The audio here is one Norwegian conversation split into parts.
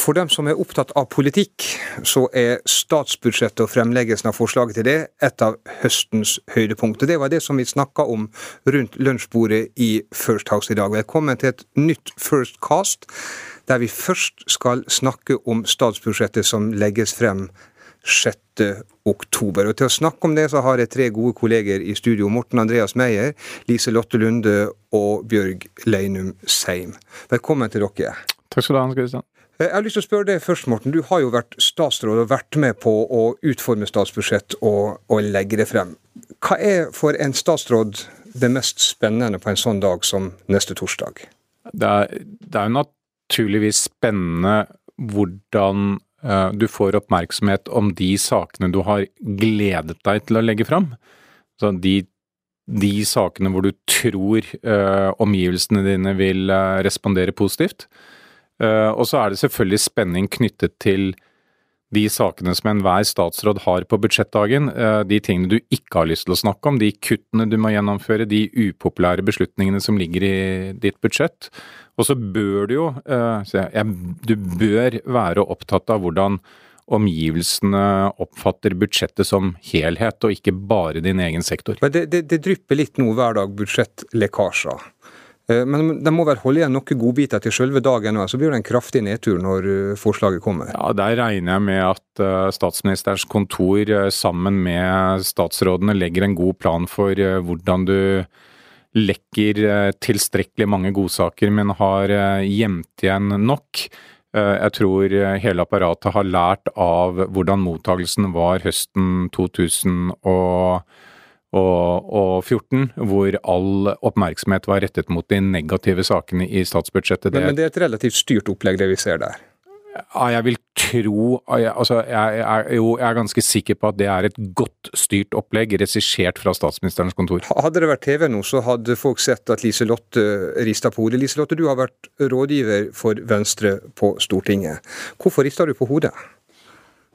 For dem som er opptatt av politikk, så er statsbudsjettet og fremleggelsen av forslaget til det et av høstens høydepunkter. Det var det som vi snakka om rundt lunsjbordet i First House i dag. Velkommen til et nytt First Cast, der vi først skal snakke om statsbudsjettet som legges frem 6. oktober. Og til å snakke om det, så har jeg tre gode kolleger i studio. Morten Andreas Meyer, Lise Lotte Lunde og Bjørg Leinum Seim. Velkommen til dere. Takk skal du ha, Hans Christian. Eh, jeg har lyst til å spørre deg først, Morten. Du har jo vært statsråd og vært med på å utforme statsbudsjett og, og legge det frem. Hva er for en statsråd det mest spennende på en sånn dag som neste torsdag? Det er, det er jo naturligvis spennende hvordan uh, du får oppmerksomhet om de sakene du har gledet deg til å legge fram. Så de, de sakene hvor du tror uh, omgivelsene dine vil uh, respondere positivt. Eh, og så er det selvfølgelig spenning knyttet til de sakene som enhver statsråd har på budsjettdagen, eh, de tingene du ikke har lyst til å snakke om, de kuttene du må gjennomføre, de upopulære beslutningene som ligger i ditt budsjett. Og så bør du jo eh, Du bør være opptatt av hvordan omgivelsene oppfatter budsjettet som helhet, og ikke bare din egen sektor. Det, det, det drypper litt nå hver dag budsjettlekkasjer. Eh, men de må vel holde igjen noen godbiter til selve dagen, så blir det en kraftig nedtur når eh, forslaget kommer? Ja, Der regner jeg med at eh, statsministerens kontor sammen med statsrådene legger en god plan for hvordan du lekker tilstrekkelig mange godsaker, men har gjemt igjen nok. Jeg tror hele apparatet har lært av hvordan mottagelsen var høsten 2014 og, og 14, hvor all oppmerksomhet var rettet mot de negative sakene i statsbudsjettet. Men, men det er et relativt styrt opplegg, det vi ser der? Ja, jeg vil tro altså, jeg, jeg, jo, jeg er ganske sikker på at det er et godt styrt opplegg, regissert fra statsministerens kontor. Hadde det vært TV nå, så hadde folk sett at Liselotte rista på hodet. Liselotte, du har vært rådgiver for Venstre på Stortinget. Hvorfor rista du på hodet?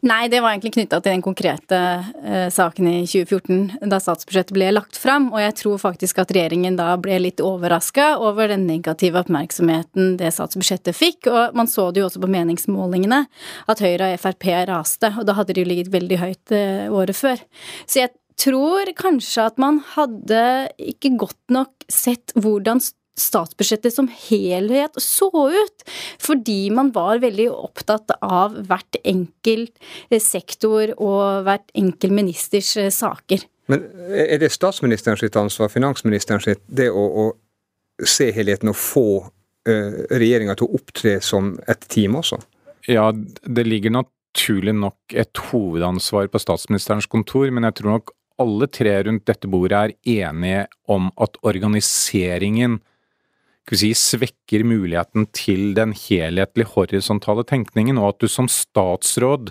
Nei, det var egentlig knytta til den konkrete uh, saken i 2014, da statsbudsjettet ble lagt fram. Og jeg tror faktisk at regjeringen da ble litt overraska over den negative oppmerksomheten det statsbudsjettet fikk. Og man så det jo også på meningsmålingene, at Høyre og Frp raste. Og da hadde de jo ligget veldig høyt uh, året før. Så jeg tror kanskje at man hadde ikke godt nok sett hvordan statsbudsjettet som helhet så ut, fordi man var veldig opptatt av hvert enkelt eh, sektor og hvert enkelt ministers eh, saker. Men er det statsministeren sitt ansvar, finansministeren sitt, det å, å se helheten og få uh, regjeringa til å opptre som et team også? Ja, det ligger naturlig nok et hovedansvar på statsministerens kontor, men jeg tror nok alle tre rundt dette bordet er enige om at organiseringen si, svekker muligheten til den helhetlige horisontale tenkningen, og at du som statsråd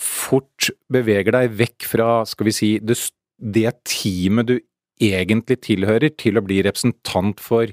fort beveger deg vekk fra skal vi si, det, det teamet du egentlig tilhører, til å bli representant for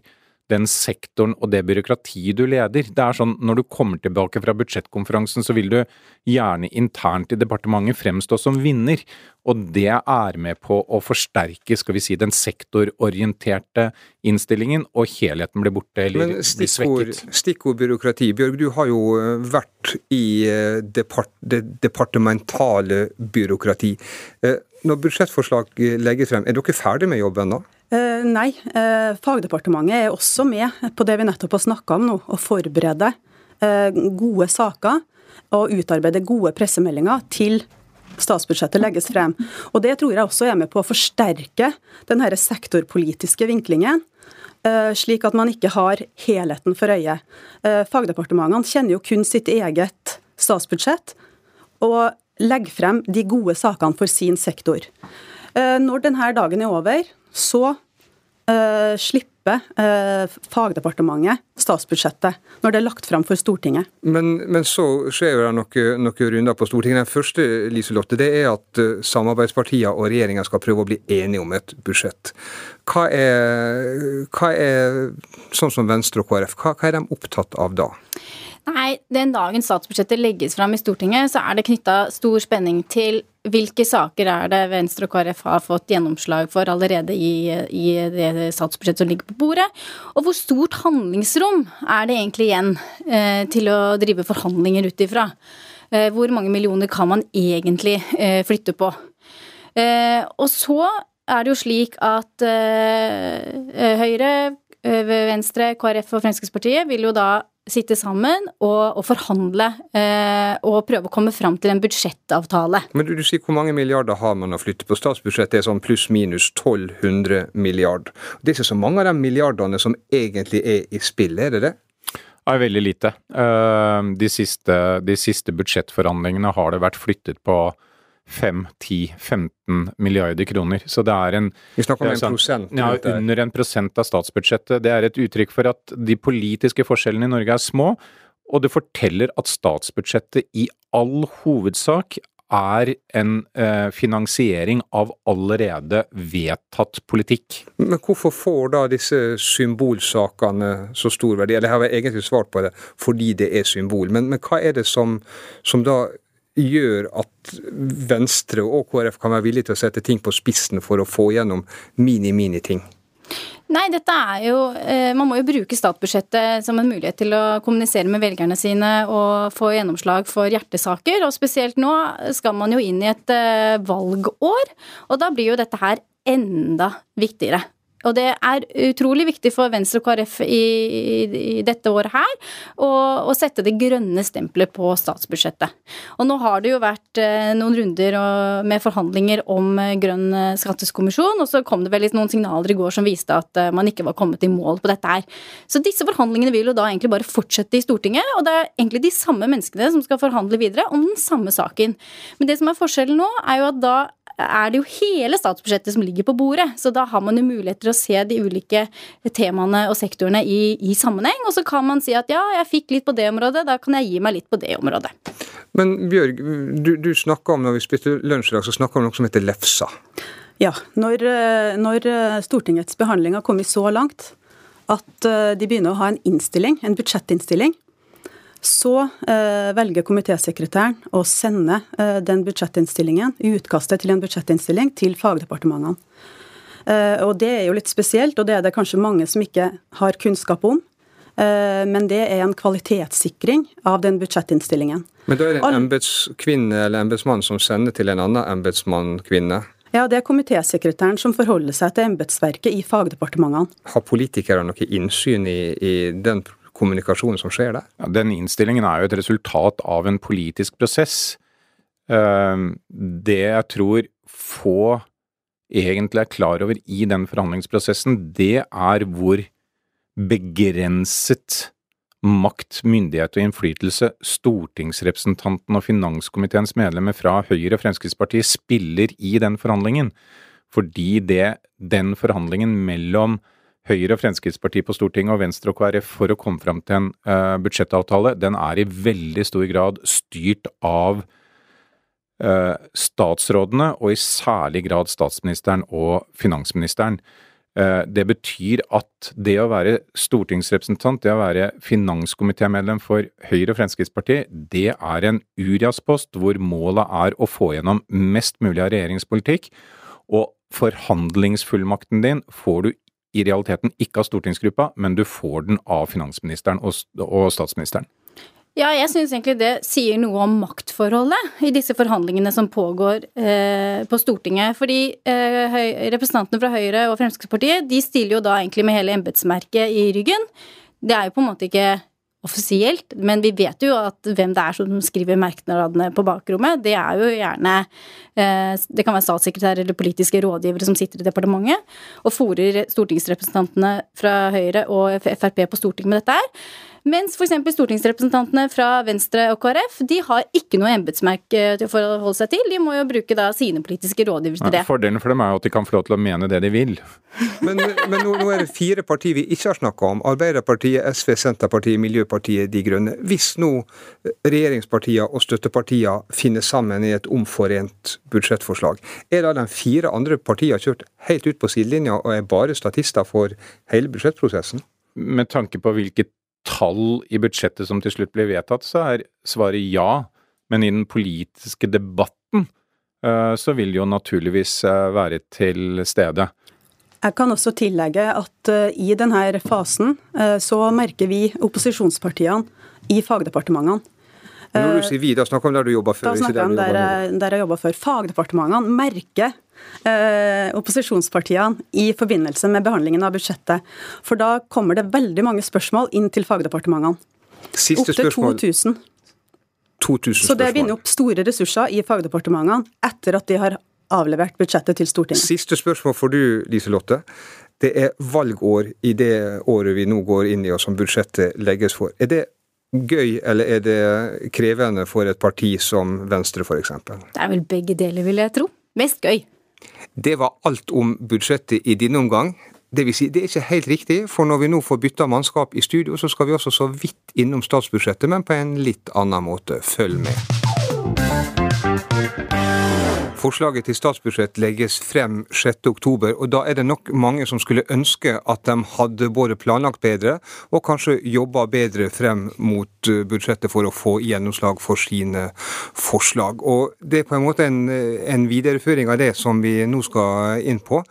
den sektoren og det byråkratiet du leder. Det er sånn, Når du kommer tilbake fra budsjettkonferansen, så vil du gjerne internt i departementet fremstå som vinner, og det er med på å forsterke skal vi si, den sektororienterte innstillingen, og helheten blir borte eller Men stikkord, blir svekket. Stikkord byråkrati. Bjørg, du har jo eh, vært i eh, depart, det departementale byråkrati. Eh, når budsjettforslag legges frem, er dere ferdig med jobben da? Eh, nei, eh, fagdepartementet er også med på det vi nettopp har snakka om nå. Å forberede eh, gode saker og utarbeide gode pressemeldinger til statsbudsjettet legges frem. Og Det tror jeg også er med på å forsterke den sektorpolitiske vinklingen. Slik at man ikke har helheten for øye. Fagdepartementene kjenner jo kun sitt eget statsbudsjett og legger frem de gode sakene for sin sektor. Når denne dagen er over, så uh, slipper uh, fagdepartementet statsbudsjettet når det er lagt fram for Stortinget. Men, men så skjer det noen noe runder på Stortinget. Den første Liselotte, det er at uh, samarbeidspartiene og regjeringa skal prøve å bli enige om et budsjett. Hva er, hva er sånn som Venstre og KrF, hva, hva er de opptatt av da? Nei, Den dagen statsbudsjettet legges fram i Stortinget, så er det knytta stor spenning til hvilke saker er det Venstre og KrF har fått gjennomslag for allerede i, i det statsbudsjettet som ligger på bordet? Og hvor stort handlingsrom er det egentlig igjen eh, til å drive forhandlinger ut ifra? Eh, hvor mange millioner kan man egentlig eh, flytte på? Eh, og så er det jo slik at eh, Høyre, Venstre, KrF og Fremskrittspartiet vil jo da sitte sammen og, og forhandle eh, og prøve å komme fram til en budsjettavtale. Men du, du, sier hvor mange milliarder har man å flytte på statsbudsjettet? Det er sånn pluss-minus 1200 milliard. Det er ikke så mange av de milliardene som egentlig er i spill, er det det? Ja, veldig lite. Eh, de siste, de siste budsjettforhandlingene har det vært flyttet på 5-10-15 milliarder kroner. Så det er en Vi snakker om en sånn, prosent? Ja, under en prosent av statsbudsjettet. Det er et uttrykk for at de politiske forskjellene i Norge er små, og det forteller at statsbudsjettet i all hovedsak er en eh, finansiering av allerede vedtatt politikk. Men hvorfor får da disse symbolsakene så stor verdi? Eller jeg har egentlig svart på det fordi det er symbol, men, men hva er det som, som da gjør at Venstre og KrF kan være villige til å sette ting på spissen for å få gjennom mini-mini-ting? Nei, dette er jo eh, Man må jo bruke statsbudsjettet som en mulighet til å kommunisere med velgerne sine og få gjennomslag for hjertesaker. Og spesielt nå skal man jo inn i et eh, valgår, og da blir jo dette her enda viktigere. Og det er utrolig viktig for Venstre og KrF i, i, dette året her å, sette det grønne stempelet på statsbudsjettet. Og nå har det jo vært eh, noen runder og, med forhandlinger om eh, grønn eh, skatteskommisjon, og så kom det vel noen signaler i går som viste at eh, man ikke var kommet i mål på dette her. Så disse forhandlingene vil jo da egentlig bare fortsette i Stortinget, og det er egentlig de samme menneskene som skal forhandle videre om den samme saken. Men det som er forskjellen nå, er jo at da er det jo hele statsbudsjettet som ligger på bordet. Så da har man jo mulighet til å se de ulike temaene og sektorene i, i sammenheng. Og så kan man si at ja, jeg fikk litt på det området, da kan jeg gi meg litt på det området. Men Bjørg, du, du snakka om når vi spiste lunsj i dag, så snakka om noe som heter lefsa. Ja, når, når Stortingets behandling har kommet så langt at eh, de begynner å ha en innstilling, en budsjettinnstilling, så eh, velger komitésekretæren å sende eh, den budsjettinnstillingen, utkastet til en budsjettinnstilling, til fagdepartementene. Eh, og Det er jo litt spesielt, og det er det kanskje mange som ikke har kunnskap om. Eh, men det er en kvalitetssikring av den budsjettinnstillingen. Men da er det en embetskvinne eller embetsmann som sender til en annen embetsmannkvinne? Ja, det er komitésekretæren som forholder seg til embetsverket i fagdepartementene. Har politikere noe innsyn i, i den kommunikasjonen som skjer der? Ja, den innstillingen er jo et resultat av en politisk prosess. Ehm, det jeg tror få egentlig er klar over i den forhandlingsprosessen, det er hvor begrenset makt, myndighet og innflytelse stortingsrepresentanten og finanskomiteens medlemmer fra Høyre og Fremskrittspartiet spiller i den forhandlingen. Fordi det, den forhandlingen mellom Høyre og Fremskrittspartiet på Stortinget og Venstre og KrF for å komme fram til en uh, budsjettavtale, den er i veldig stor grad styrt av uh, statsrådene, og i særlig grad statsministeren og finansministeren. Uh, det betyr at det å være stortingsrepresentant, det å være finanskomitémedlem for Høyre og Fremskrittspartiet, det er en Urias-post hvor målet er å få gjennom mest mulig av regjeringspolitikk. Og forhandlingsfullmakten din får du i realiteten ikke av stortingsgruppa, men du får den av finansministeren og, og statsministeren. Ja, jeg syns egentlig det sier noe om maktforholdet i disse forhandlingene som pågår eh, på Stortinget. Fordi eh, representantene fra Høyre og Fremskrittspartiet de stiller jo da egentlig med hele embetsmerket i ryggen. Det er jo på en måte ikke offisielt, men vi vet jo at hvem det er som skriver merknadene på bakrommet. Det er jo gjerne eh, Det kan være statssekretær eller politiske rådgivere som sitter i departementet og fòrer stortingsrepresentantene fra Høyre og Frp på Stortinget med dette her. Mens f.eks. stortingsrepresentantene fra Venstre og KrF de har ikke noe embetsmerke for å forholde seg til. De må jo bruke da sine politiske rådgivere til det. Fordelen for dem er jo at de kan få lov til å mene det de vil. Men, men nå, nå, er det fire partier vi ikke har snakka om. Arbeiderpartiet, SV, Senterpartiet, Miljøpartiet De Grønne. Hvis nå regjeringspartiene og støttepartiene finner sammen i et omforent budsjettforslag, er da de fire andre partiene kjørt helt ut på sidelinja og er bare statister for hele budsjettprosessen? Med tanke på hvilket tall i budsjettet som til slutt blir vedtatt, så er svaret ja. Men i den politiske debatten så vil det jo naturligvis være til stede. Jeg kan også tillegge at i denne fasen så merker vi opposisjonspartiene i fagdepartementene når du sier vi, da snakker vi om der du jobba før? Da snakker jeg om der, der jeg jobba før. Fagdepartementene merker eh, opposisjonspartiene i forbindelse med behandlingen av budsjettet. For da kommer det veldig mange spørsmål inn til fagdepartementene. Siste Opptil 2000. 2000 Så det binder opp store ressurser i fagdepartementene etter at de har avlevert budsjettet til Stortinget. Siste spørsmål for du, Liselotte. Det er valgår i det året vi nå går inn i, og som budsjettet legges for. Er det gøy, eller er det krevende for et parti som Venstre f.eks.? Det er vel begge deler, vil jeg tro. Mest gøy. Det var alt om budsjettet i denne omgang. Det vil si, det er ikke helt riktig, for når vi nå får bytta mannskap i studio, så skal vi også så vidt innom statsbudsjettet, men på en litt annen måte. Følg med. Forslaget til statsbudsjett legges frem 6.10, og da er det nok mange som skulle ønske at de hadde både planlagt bedre og kanskje jobba bedre frem mot eh, budsjettet for å få gjennomslag for sine forslag. Og Det er på en måte en, en videreføring av det som vi nå skal inn på.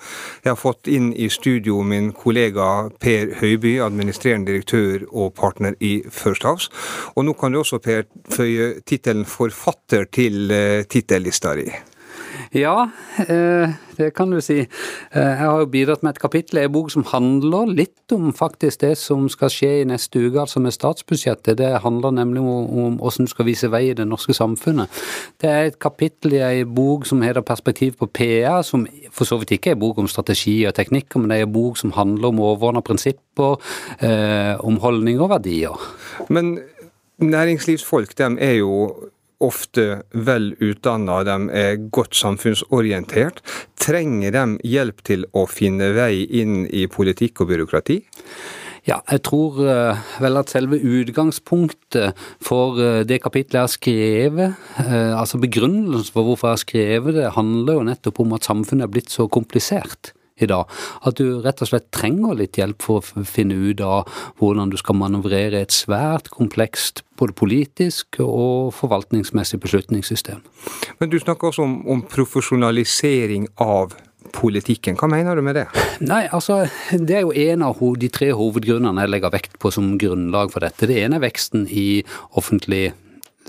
Jeg har fått inn i studio min kollega Per Høiby, administrerende direktør og partner i First House. Og nå kan du også, Per, føye tittelen forfatter til eh, tittellista di. Ja, eh, det kan du si. Eh, jeg har jo bidratt med et kapittel i en bok som handler litt om faktisk det som skal skje i neste uke, altså med statsbudsjettet. Det handler nemlig om hvordan du skal vise vei i det norske samfunnet. Det er et kapittel i en bok som heter Perspektiv på PA, som for så vidt ikke er en bok om strategi og teknikker, men det er en bok som handler om overordna prinsipper, eh, om holdninger og verdier. Men næringslivsfolk, dem er jo ofte vel utdanna, de er godt samfunnsorientert. Trenger de hjelp til å finne vei inn i politikk og byråkrati? Ja, jeg tror uh, vel at selve utgangspunktet for uh, det kapitlet jeg har skrevet, uh, altså begrunnelsen for hvorfor jeg har skrevet det, handler jo nettopp om at samfunnet er blitt så komplisert i dag. At du rett og slett trenger litt hjelp for å finne ut av hvordan du skal manøvrere et svært komplekst både politisk og forvaltningsmessig beslutningssystem. Men du snakker også om, om profesjonalisering av politikken. Hva mener du med det? Nei, altså, Det er jo en av de tre hovedgrunnene jeg legger vekt på som grunnlag for dette. Det ene er veksten i offentlig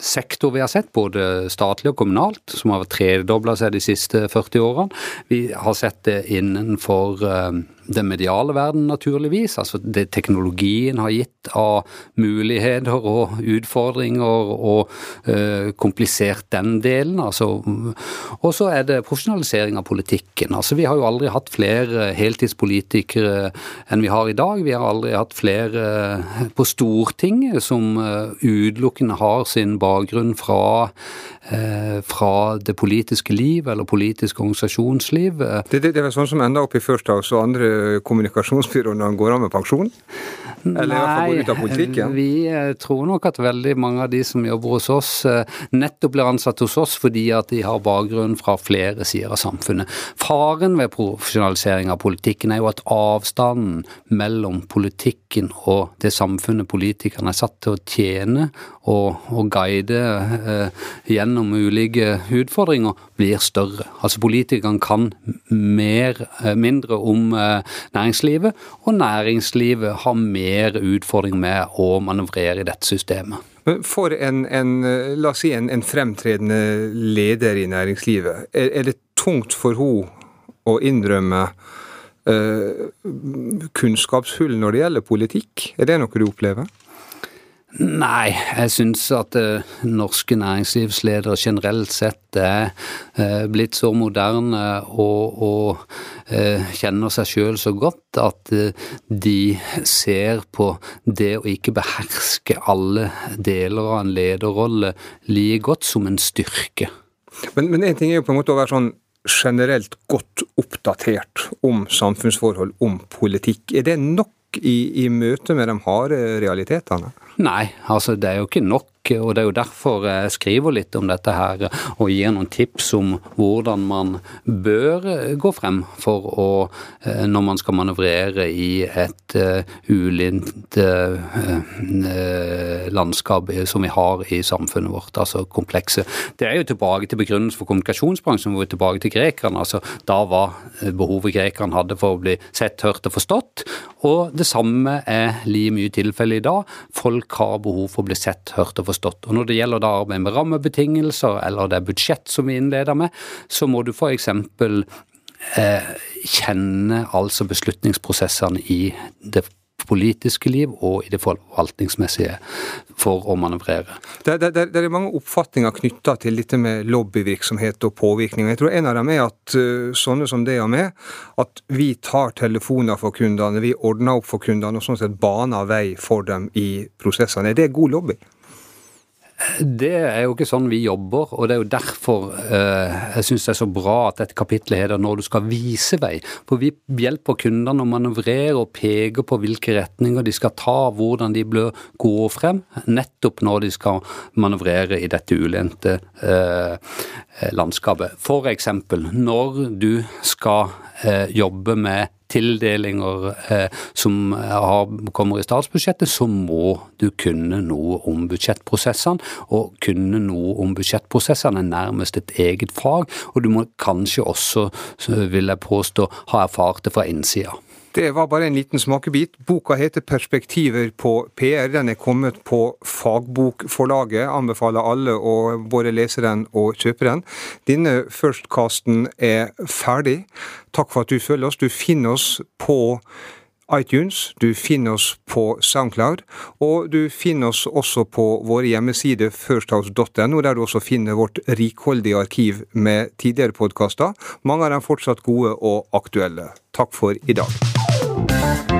sektor vi har sett, både statlig og kommunalt, som har tredobla seg de siste 40 årene. Vi har sett det innenfor eh, den mediale verden, naturligvis. Altså det teknologien har gitt av muligheter og utfordringer, og uh, komplisert den delen. Altså, og så er det profesjonalisering av politikken. Altså, vi har jo aldri hatt flere heltidspolitikere enn vi har i dag. Vi har aldri hatt flere på Stortinget som uh, utelukkende har sin bakgrunn fra Eh, fra det politiske liv eller politisk organisasjonsliv. Det, det, det er vel sånn som ender opp i First House og andre kommunikasjonsbyråer når han går av med pensjon? Eller i hvert fall går ut av politikken? vi eh, tror nok at veldig mange av de som jobber hos oss, eh, nettopp blir ansatt hos oss fordi at de har bakgrunn fra flere sider av samfunnet. Faren ved profesjonalisering av politikken er jo at avstanden mellom politikken og det samfunnet politikerne er satt til å tjene og, og guide eh, gjennom ulike utfordringer, blir større. Altså Politikerne kan mer, eh, mindre om eh, næringslivet, og næringslivet har mer utfordring med å manøvrere i dette systemet. For en, en, la oss si en, en fremtredende leder i næringslivet, er, er det tungt for henne å innrømme uh, kunnskapshull når det gjelder politikk? Er det noe du opplever? Nei, jeg syns at uh, norske næringslivsledere generelt sett er uh, blitt så moderne og, og uh, kjenner seg sjøl så godt at de ser på det å ikke beherske alle deler av en lederrolle like godt som en styrke. Men, én ting er jo på en måte å være sånn generelt godt oppdatert om samfunnsforhold, om politikk. Er det nok i, i møte med de harde realitetene? Nei, altså det er jo ikke nok og det er jo derfor jeg skriver litt om dette her, og gir noen tips om hvordan man bør gå frem for å, eh, når man skal manøvrere i et uh, ulint landskap som vi har i samfunnet vårt, altså komplekse. Det er jo tilbake til begrunnelsen for kommunikasjonsbransjen, hvor vi er tilbake til grekerne. altså Da var behovet grekerne hadde for å bli sett, hørt og forstått. Og det samme er like mye tilfellet i dag. Folk har behov for å bli sett, hørt og forstått. Og Når det gjelder da arbeid med rammebetingelser, eller det er budsjett som vi innleder med, så må du f.eks. Eh, kjenne altså beslutningsprosessene i det politiske liv og i det forvaltningsmessige for å manøvrere. Det, det, det er mange oppfatninger knytta til dette med lobbyvirksomhet og påvirkning. Jeg tror en av dem er at uh, sånne som det er med, at vi tar telefoner for kundene, vi ordner opp for kundene og sånn sett baner vei for dem i prosessene. Er det god lobby? Det er jo ikke sånn vi jobber, og det er jo derfor eh, jeg syns det er så bra at dette kapitlet heter 'Når du skal vise vei'. For vi hjelper kundene å manøvrere og peke på hvilke retninger de skal ta, hvordan de bør gå frem, nettopp når de skal manøvrere i dette ulendte eh, landskapet. For eksempel når du skal eh, jobbe med tildelinger eh, som har, kommer i statsbudsjettet, så må du kunne noe om budsjettprosessene. Og kunne noe om budsjettprosessene er nærmest et eget fag, og du må kanskje også, vil jeg påstå, ha erfart det fra innsida. Det var bare en liten smakebit. Boka heter 'Perspektiver på PR'. Den er kommet på Fagbokforlaget. Anbefaler alle å både lese den og kjøpe den. Denne førstkasten er ferdig. Takk for at du følger oss. Du finner oss på iTunes, du finner oss på Soundcloud, og du finner oss også på våre hjemmesider firsthouse.no, der du også finner vårt rikholdige arkiv med tidligere podkaster. Mange av dem fortsatt gode og aktuelle. Takk for i dag. Bye.